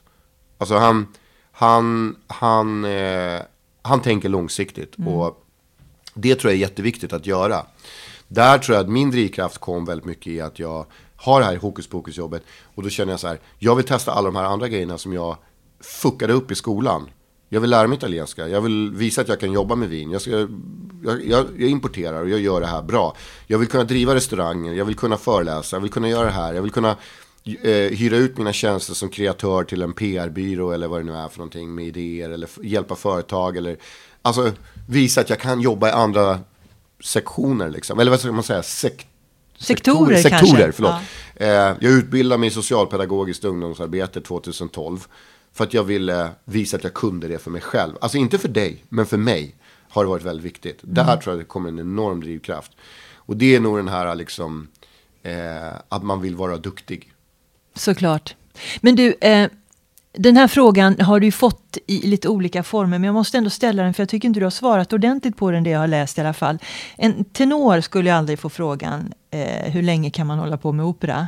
[SPEAKER 2] Alltså han, han, han, eh, han tänker långsiktigt. Mm. Och det tror jag är jätteviktigt att göra. Där tror jag att min drivkraft kom väldigt mycket i att jag har det här hokus pokus jobbet. Och då känner jag så här, jag vill testa alla de här andra grejerna som jag fuckade upp i skolan. Jag vill lära mig italienska, jag vill visa att jag kan jobba med vin. Jag, ska, jag, jag, jag, importerar och jag gör det här bra. Jag vill kunna driva restauranger, jag vill kunna föreläsa, jag vill kunna göra det här. Jag vill kunna eh, hyra ut mina tjänster som kreatör till en PR-byrå eller vad det nu är för någonting med idéer eller hjälpa företag eller alltså visa att jag kan jobba i andra sektioner liksom. Eller vad ska man säga? Sek
[SPEAKER 1] sektorer,
[SPEAKER 2] sektorer kanske. Förlåt. Ja. Eh, jag utbildade mig i socialpedagogiskt ungdomsarbete 2012. För att jag ville visa att jag kunde det för mig själv. Alltså inte för dig, men för mig har det varit väldigt viktigt. Mm. Där tror jag det kommer en enorm drivkraft. Och det är nog den här liksom, eh, att man vill vara duktig.
[SPEAKER 1] Såklart. Men du, eh, den här frågan har du fått i lite olika former, men jag måste ändå ställa den för jag tycker inte du har svarat ordentligt på den, det jag har läst i alla fall. En tenor skulle aldrig få frågan, eh, hur länge kan man hålla på med opera?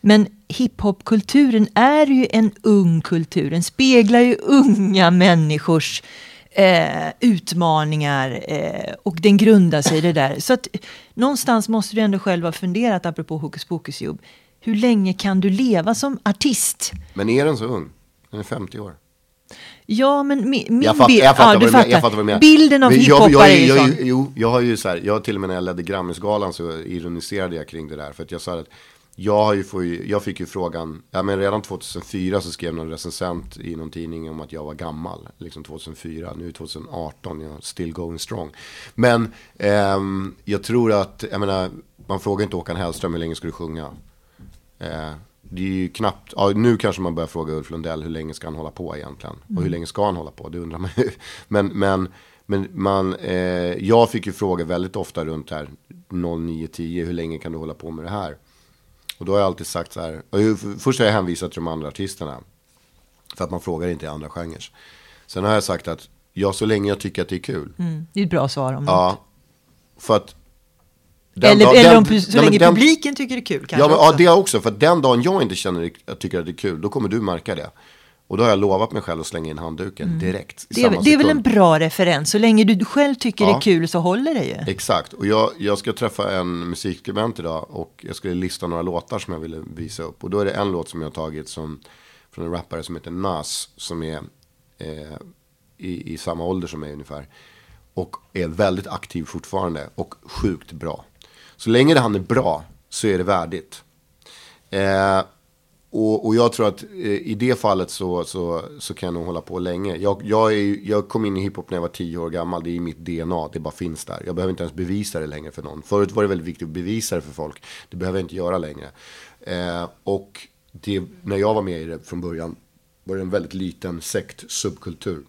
[SPEAKER 1] Men hiphopkulturen är ju en ung kultur, den speglar ju unga människors eh, utmaningar eh, och den grundar sig i det där. Så att någonstans måste du ändå själv ha funderat, apropå hokus pokus jobb, hur länge kan du leva som artist?
[SPEAKER 2] Men är den så ung? Den är 50 år.
[SPEAKER 1] Ja, men min, min
[SPEAKER 2] Jag, fatt,
[SPEAKER 1] bild...
[SPEAKER 2] jag, fattar
[SPEAKER 1] ja, du
[SPEAKER 2] menar, jag fattar vad du menar.
[SPEAKER 1] Bilden av
[SPEAKER 2] jag,
[SPEAKER 1] är ju
[SPEAKER 2] jag,
[SPEAKER 1] sån.
[SPEAKER 2] Jo, jag har ju så här, jag till och med när jag ledde Grammisgalan så ironiserade jag kring det där. För att jag sa att jag, har ju ju, jag fick ju frågan, ja men redan 2004 så skrev någon recensent i någon tidning om att jag var gammal. Liksom 2004, nu är det 2018, jag still going strong. Men ehm, jag tror att, jag menar, man frågar inte Håkan Hellström hur länge ska du sjunga? Eh, det är ju knappt, ja, nu kanske man börjar fråga Ulf Lundell hur länge ska han hålla på egentligen? Och hur länge ska han hålla på? Det undrar man ju. <laughs> Men, men, men man, eh, jag fick ju fråga väldigt ofta runt här 09-10, hur länge kan du hålla på med det här? Och då har jag alltid sagt så här, först har jag hänvisat till de andra artisterna. För att man frågar inte i andra genrer. Sen har jag sagt att, ja så länge jag tycker att det är kul.
[SPEAKER 1] Mm, det är ett bra svar om
[SPEAKER 2] Ja, för att den
[SPEAKER 1] Eller,
[SPEAKER 2] dag-
[SPEAKER 1] eller
[SPEAKER 2] den-
[SPEAKER 1] om, så
[SPEAKER 2] nej,
[SPEAKER 1] länge
[SPEAKER 2] den-
[SPEAKER 1] publiken tycker det är kul kanske
[SPEAKER 2] Ja, men, ja, det också. För den dagen jag inte känner jag tycker att det är kul, då kommer du märka det. Och då har jag lovat mig själv att slänga in handduken direkt.
[SPEAKER 1] Mm. Det är, väl- det är väl en bra referens. Så länge du själv tycker det
[SPEAKER 2] Ja.
[SPEAKER 1] är kul så håller det ju.
[SPEAKER 2] Exakt. Och jag, jag ska träffa en musikskribent idag och jag skulle lista några låtar som jag ville visa upp. Och då är det en låt som jag har tagit som, från en rappare som heter Nas. Som är eh, i, i samma ålder som mig ungefär. Och är väldigt aktiv fortfarande och sjukt bra. Så länge det han är bra så är det värdigt. Eh, och, och jag tror att eh, i det fallet så, så, så kan jag nog hålla på länge. Jag, jag, är, jag kom in i hiphop när jag var tio år gammal. Det är mitt DNA. Det bara finns där. Jag behöver inte ens bevisa det längre för någon. Förut var det väldigt viktigt att bevisa det för folk. Det behöver jag inte göra längre. Eh, och det, när jag var med i det från början var det en väldigt liten sekt subkultur.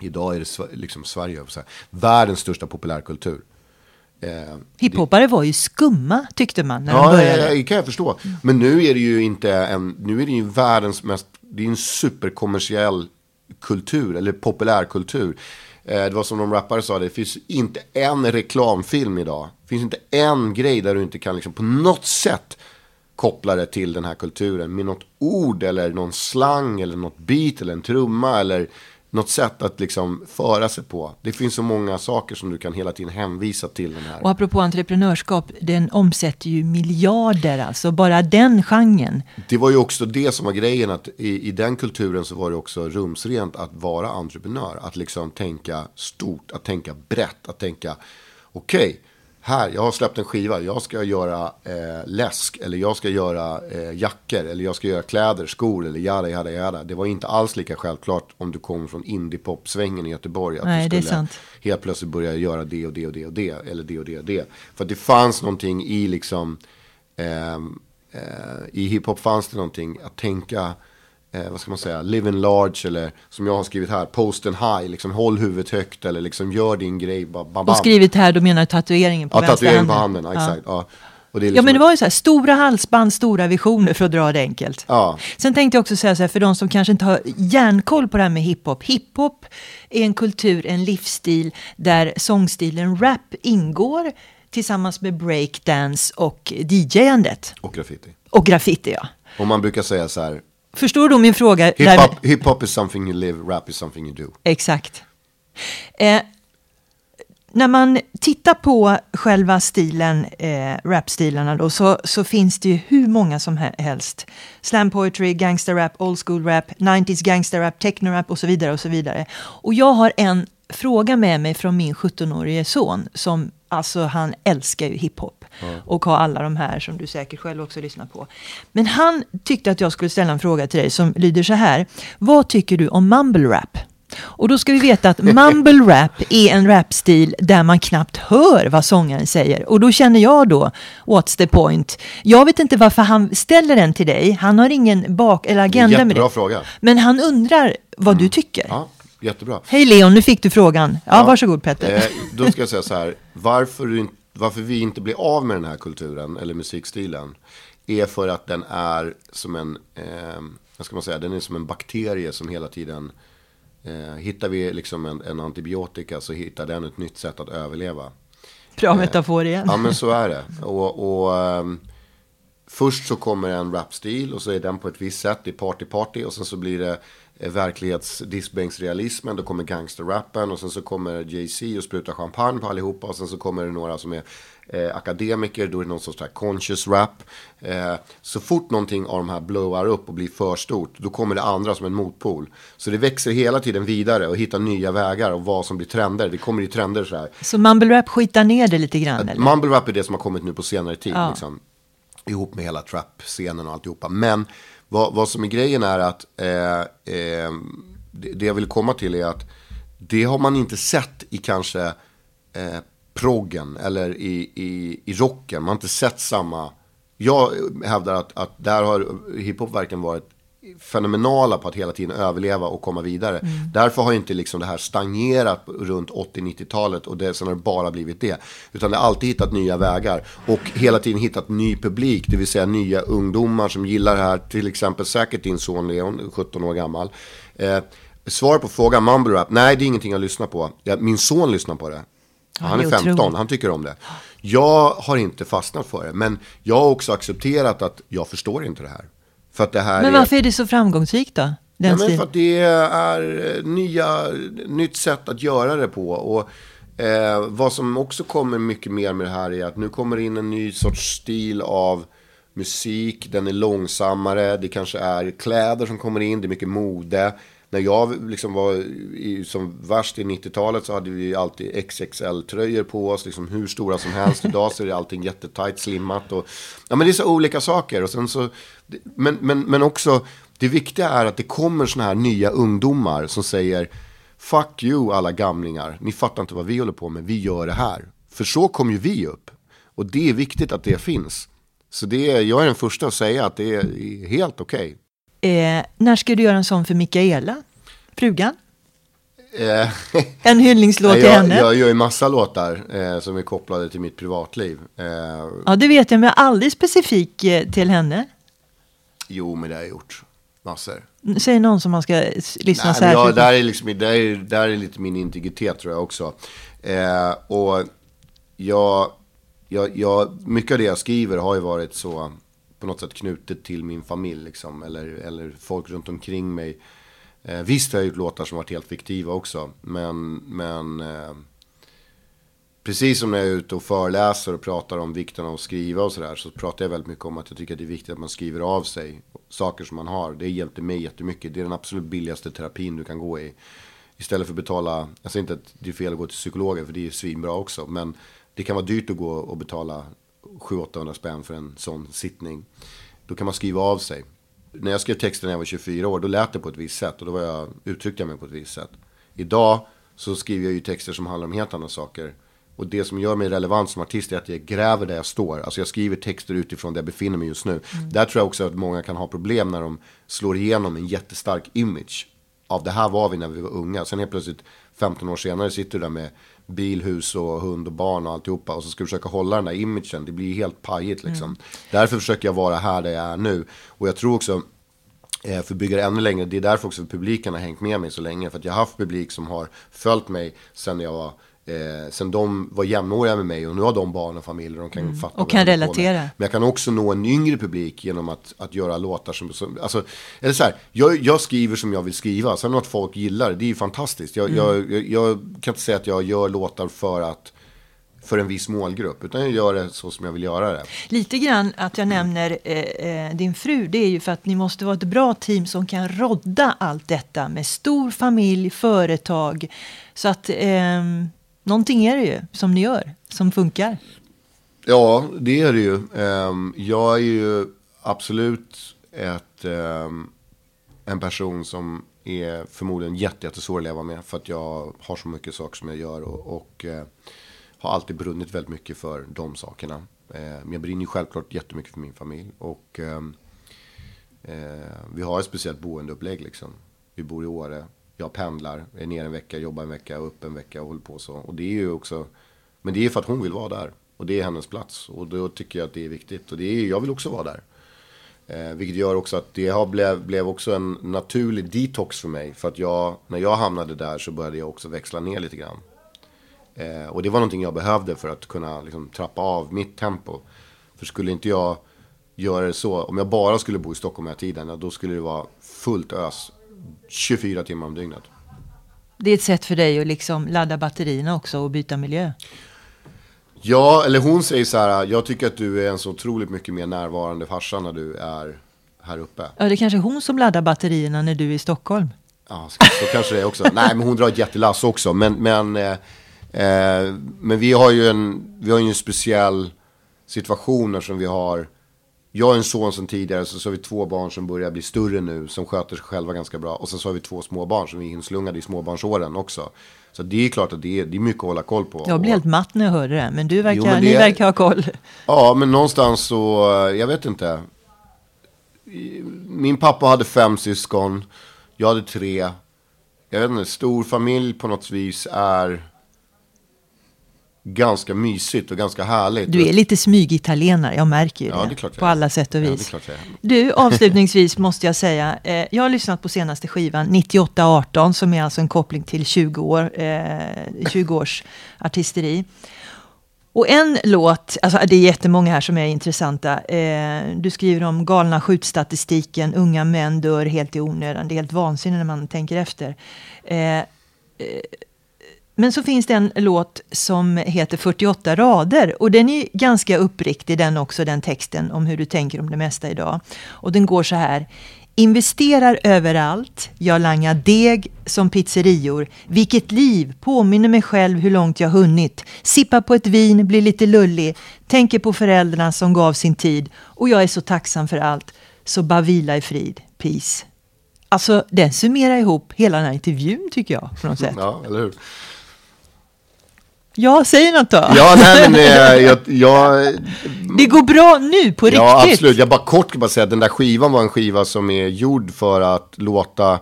[SPEAKER 2] Idag är det liksom Sverige, så här, världens största populärkultur. Eh,
[SPEAKER 1] Hiphoppare var ju skumma tyckte man när de
[SPEAKER 2] Ja,
[SPEAKER 1] började.
[SPEAKER 2] ja, det kan jag förstå. Men nu är det ju inte en, nu är det ju världens mest, det är en superkommersiell kultur, eller populärkultur. Eh, det var som de rappare sa, det finns inte en reklamfilm idag. Det finns inte en grej där du inte kan liksom på något sätt koppla det till den här kulturen. Med något ord eller någon slang eller något beat eller en trumma eller något sätt att liksom föra sig på. Det finns så många saker som du kan hela tiden hänvisa till den här.
[SPEAKER 1] Och apropå entreprenörskap, den omsätter ju miljarder alltså. Bara den genren.
[SPEAKER 2] Det var ju också det som var grejen att i, i den kulturen så var det också rumsrent att vara entreprenör. Att liksom tänka stort, att tänka brett, att tänka okej, här, jag har släppt en skiva, jag ska göra eh, läsk eller jag ska göra eh, jackor eller jag ska göra kläder, skor eller jada, jada, jada. Det var inte alls lika självklart om du kom från indiepop-svängen i Göteborg. Att
[SPEAKER 1] Nej,
[SPEAKER 2] du skulle helt plötsligt börja göra det och det och det och det. Eller det och det och det. För det fanns någonting i liksom ehm, eh, I hiphop fanns det någonting att tänka, eh, vad ska man säga, live in large eller som jag har skrivit här, post and high, liksom håll huvudet högt eller liksom gör din grej, ba, bam,
[SPEAKER 1] Och skrivit här, då menar jag tatueringen på
[SPEAKER 2] Ja,
[SPEAKER 1] vänster
[SPEAKER 2] tatuering på
[SPEAKER 1] handen.
[SPEAKER 2] handen, ja, exakt. Ja. Är
[SPEAKER 1] Ja
[SPEAKER 2] liksom
[SPEAKER 1] men det var ju så här, stora halsband, stora visioner för att dra det enkelt.
[SPEAKER 2] Ja.
[SPEAKER 1] Sen tänkte jag också säga så här, för de som kanske inte har järnkoll på det här med hiphop. Hiphop är en kultur, en livsstil där sångstilen rap ingår tillsammans med breakdance och DJ-andet.
[SPEAKER 2] och graffiti.
[SPEAKER 1] Och graffiti ja.
[SPEAKER 2] Och man brukar säga så här,
[SPEAKER 1] Förstår du min fråga?
[SPEAKER 2] Hiphop hip is something you live, rap is something you do.
[SPEAKER 1] Exakt. Eh, när man tittar på själva stilen, eh, rapstilarna då, så, så finns det ju hur många som he- helst. Slam poetry, gangster rap, old school rap, 90s gangster rap, techno rap och så vidare och så vidare. Och jag har en fråga med mig från min 17-årige son som alltså han älskar ju hiphop och har alla de här som du säkert själv också lyssnar på. Men han tyckte att jag skulle ställa en fråga till dig som lyder så här. Vad tycker du om mumble rap? Och då ska vi veta att <laughs> mumble rap är en rapstil där man knappt hör vad sångaren säger. Och då känner jag då, what's the point? Jag vet inte varför han ställer den till dig. Han har ingen bak eller agenda med
[SPEAKER 2] jättebra
[SPEAKER 1] det.
[SPEAKER 2] fråga.
[SPEAKER 1] Men han undrar vad du tycker.
[SPEAKER 2] Ja, jättebra.
[SPEAKER 1] Hej Leon, nu fick du frågan. Ja, varsågod Petter.
[SPEAKER 2] Eh, då ska jag <laughs> säga så här, varför, varför vi inte blir av med den här kulturen, eller musikstilen, är för att den är som en, eh, vad ska man säga, den är som en bakterie som hela tiden, eh, hittar vi liksom en, en antibiotika så hittar den ett nytt sätt att överleva.
[SPEAKER 1] Bra metafor igen.
[SPEAKER 2] Ja men så är det. <laughs> Och, och ehm, först så kommer en rapstil och så är den på ett visst sätt, det är party-party och sen så blir det eh, verklighets diskbänksrealismen, då kommer gangsterrappen och sen så kommer Jay-Z och sprutar champagne på allihopa och sen så kommer det några som är eh, akademiker, då är det någon sorts conscious rap. Eh, så fort någonting av de här blowar upp och blir för stort, då kommer det andra som en motpol. Så det växer hela tiden vidare och hittar nya vägar och vad som blir trender. Det kommer i trender så här.
[SPEAKER 1] Så mumble rap skitar ner det lite grann? Eller?
[SPEAKER 2] Mumble rap är det som har kommit nu på senare tid. Ja. Liksom, ihop med hela trap-scenen och alltihopa. Men vad, vad som är grejen är att eh, eh, det, det jag vill komma till är att det har man inte sett i kanske eh, proggen eller i, i, i rocken. Man har inte sett samma. Jag hävdar att, att där har hiphop verkligen varit fenomenala på att hela tiden överleva och komma vidare. Mm. Därför har inte liksom det här stagnerat runt 80-90-talet och det, sen har det bara blivit det. Utan det har alltid hittat nya vägar och hela tiden hittat ny publik, det vill säga nya ungdomar som gillar det här. Till exempel säkert din son Leon, 17 år gammal. Eh, svar på frågan, mumble rap, nej det är ingenting jag lyssnar på. Min son lyssnar på det. Ja, han är 15, han tycker om det. Jag har inte fastnat för det, men jag har också accepterat att jag förstår inte det här.
[SPEAKER 1] För att det här men varför är, är det så framgångsrikt då?
[SPEAKER 2] ja, men för att det är nya, nytt sätt att göra det på. Och eh, vad som också kommer mycket mer med det här är att nu kommer in en ny sorts stil av musik. Den är långsammare, det kanske är kläder som kommer in, det är mycket mode när jag liksom var i, som värst i 90-talet så hade vi alltid XXL-tröjor på oss, liksom hur stora som helst. Idag så är det allting jättetajt, slimmat och... Ja, men det är så olika saker. Och sen så, men, men, men också, det viktiga är att det kommer såna här nya ungdomar som säger Fuck you alla gamlingar, ni fattar inte vad vi håller på med, vi gör det här. För så kom ju vi upp. Och det är viktigt att det finns. Så det är, jag är den första att säga att det är helt okej. Okay.
[SPEAKER 1] Eh, när ska du göra en sån för Mikaela, frugan? Eh, <laughs> en hyllningslåt till henne?
[SPEAKER 2] Jag gör ju massa låtar eh, som är kopplade till mitt privatliv. Eh,
[SPEAKER 1] ja, det vet jag, men aldrig specifik eh, till henne.
[SPEAKER 2] Jo, men det har jag gjort. Massor.
[SPEAKER 1] Säg någon som man ska lyssna Nej, särskilt
[SPEAKER 2] ja, där, är liksom, där, är, där är lite min integritet tror jag också. Eh, och jag, jag, jag, mycket av det jag skriver har ju varit så på något sätt knutet till min familj liksom, eller, eller folk runt omkring mig. Eh, visst har jag gjort låtar som varit helt fiktiva också, men, men eh, precis som när jag är ute och föreläser och pratar om vikten av att skriva och sådär, så pratar jag väldigt mycket om att jag tycker att det är viktigt att man skriver av sig saker som man har. Det hjälpte mig jättemycket. Det är den absolut billigaste terapin du kan gå i. Istället för att betala, jag säger inte att det är fel att gå till psykologen för det är svinbra också, men det kan vara dyrt att gå och betala 700-800 spänn för en sån sittning. Då kan man skriva av sig. När jag skrev texten när jag var 24 år, då lät det på ett visst sätt och då var jag, uttryckte jag mig på ett visst sätt. Idag så skriver jag ju texter som handlar om helt andra saker. Och det som gör mig relevant som artist är att jag gräver där jag står. Alltså jag skriver texter utifrån där jag befinner mig just nu. Mm. Där tror jag också att många kan ha problem när de slår igenom en jättestark image. Av det här var vi när vi var unga. Sen helt plötsligt 15 år senare sitter du där med bil, hus och hund och barn och alltihopa. Och så ska du försöka hålla den där imagen. Det blir helt pajigt liksom. Mm. Därför försöker jag vara här där jag är nu. Och jag tror också, eh, för att bygga det ännu längre, det är därför också publiken har hängt med mig så länge. För att jag har haft publik som har följt mig sen jag var Eh, sen de var jämnåriga med mig och nu har de barn och familj och de kan mm. fatta.
[SPEAKER 1] Och kan relatera. Men
[SPEAKER 2] jag kan också nå en yngre publik genom att, att göra låtar som, som alltså, eller så här, jag, jag skriver som jag vill skriva. Sen att folk gillar det, det är ju fantastiskt. Jag, mm. jag, jag, kan inte säga att jag gör låtar för att för en viss målgrupp, utan jag gör det så som jag vill göra det.
[SPEAKER 1] Lite grann att jag nämner eh, eh din fru, det är ju för att ni måste vara ett bra team som kan rodda allt detta med stor familj, företag. Så att eh, någonting är det ju som ni gör, som funkar.
[SPEAKER 2] Ja, det är det ju. Ehm, jag är ju absolut ett, ehm, en person som är förmodligen jättesvår att leva med. För att jag har så mycket saker som jag gör och, och eh, har alltid brunnit väldigt mycket för de sakerna. Men jag brinner ju självklart jättemycket för min familj. Och eh, vi har ett speciellt boendeupplägg liksom. Vi bor i Åre jag pendlar, är ner en vecka, jobbar en vecka, upp en vecka och håller på så. Och det är ju också, men det är för att hon vill vara där. Och det är hennes plats. Och då tycker jag att det är viktigt. Och det är, jag vill också vara där. Eh, vilket gör också att det har blev, blev också en naturlig detox för mig. För att jag, när jag hamnade där så började jag också växla ner lite grann. Eh, och det var någonting jag behövde för att kunna liksom, trappa av mitt tempo. För skulle inte jag göra det så. Om jag bara skulle bo i Stockholm hela tiden, ja, då skulle det vara fullt ös 24 timmar om dygnet.
[SPEAKER 1] Det är ett sätt för dig att liksom ladda batterierna också och byta miljö.
[SPEAKER 2] Ja, eller hon säger så här, jag tycker att du är en så otroligt mycket mer närvarande farsa när du är här uppe.
[SPEAKER 1] Ja, det är kanske hon som laddar batterierna när du är i Stockholm.
[SPEAKER 2] Ja, så, så kanske det är också. <laughs> Nej, men hon drar ett jättelass också. Men, men, eh, eh, men vi har ju en, vi har ju en speciell situation som vi har. Jag har en son som tidigare, så, så har vi två barn som börjar bli större nu, som sköter sig själva ganska bra. Och sen så har vi två små barn som är inslungade i småbarnsåren också. Så det är klart att det är, det är mycket att hålla koll på.
[SPEAKER 1] Jag blir helt matt när jag hör det, men du verkar,
[SPEAKER 2] Jo, men
[SPEAKER 1] ni
[SPEAKER 2] det-
[SPEAKER 1] verkar ha koll.
[SPEAKER 2] Ja, men någonstans så, jag vet inte. Min pappa hade fem syskon, jag hade tre. Jag vet inte, stor familj på något vis är ganska mysigt och ganska härligt.
[SPEAKER 1] Du är lite smygitalienare, jag märker ju
[SPEAKER 2] Ja,
[SPEAKER 1] det.
[SPEAKER 2] det klart jag
[SPEAKER 1] på alla sätt och
[SPEAKER 2] Ja, det
[SPEAKER 1] vis.
[SPEAKER 2] är.
[SPEAKER 1] Du, avslutningsvis måste jag säga, eh, jag har lyssnat på senaste skivan 9818 som är alltså en koppling till 20, år, eh, 20 års artisteri. Och en låt, alltså det är jättemånga här som är intressanta. Eh, du skriver om galna skjutstatistiken, unga män dör helt i onödan. Det är helt vansinnigt när man tänker efter. Eh, eh, men så finns det en låt som heter 48 rader och den är ganska uppriktig den också, den texten om hur du tänker om det mesta idag. Och den går så här. Investerar överallt, jag langar deg som pizzerior. Vilket liv, påminner mig själv hur långt jag hunnit. Sippar på ett vin, blir lite lullig. Tänker på föräldrarna som gav sin tid. Och jag är så tacksam för allt. Så bara vila i frid. Peace. Alltså, den summerar ihop hela den här intervjun tycker jag. På något sätt.
[SPEAKER 2] Ja, eller hur?
[SPEAKER 1] Ja, säg något då.
[SPEAKER 2] Ja, nej men eh, <laughs> jag, jag,
[SPEAKER 1] Det går bra nu, på
[SPEAKER 2] ja
[SPEAKER 1] riktigt.
[SPEAKER 2] absolut. Jag bara kort kan bara säga att den där skivan var en skiva som är gjord för att låta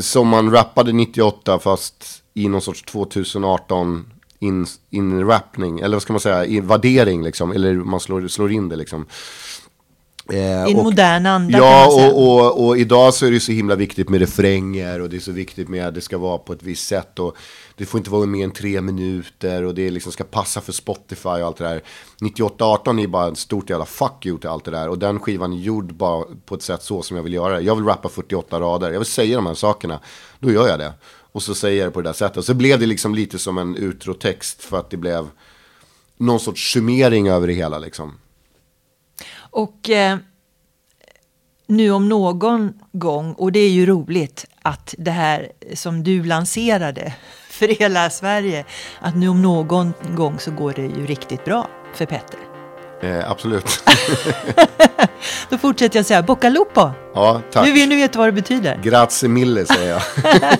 [SPEAKER 2] som man rappade 98 fast i någon sorts 2018 in, inrappning, eller vad ska man säga, i värdering liksom, eller man slår, slår in det liksom. Eh,
[SPEAKER 1] I en
[SPEAKER 2] och-
[SPEAKER 1] modern anda
[SPEAKER 2] Ja, och, och, och idag så är det så himla viktigt med refränger och det är så viktigt med att det ska vara på ett visst sätt och det får inte vara mer än tre minuter och det liksom ska passa för Spotify och allt det där. 9818 är bara ett stort jävla fuck you till allt det där och den skivan är gjord bara på ett sätt så som jag vill göra det. Jag vill rappa 48 rader, jag vill säga de här sakerna, då gör jag det. Och så säger jag det på det där sättet. Så blev det liksom lite som en utrotext för att det blev någon sorts summering över det hela liksom.
[SPEAKER 1] Och eh, nu om någon gång, och det är ju roligt att det här som du lanserade <laughs> för hela Sverige, att nu om någon gång så går det ju riktigt bra för Petter.
[SPEAKER 2] Eh, absolut. <laughs>
[SPEAKER 1] Då fortsätter jag säga Bocca Lupo.
[SPEAKER 2] ja, tack.
[SPEAKER 1] Nu, vet- nu vet du vad det betyder.
[SPEAKER 2] Grazie mille säger jag. <laughs>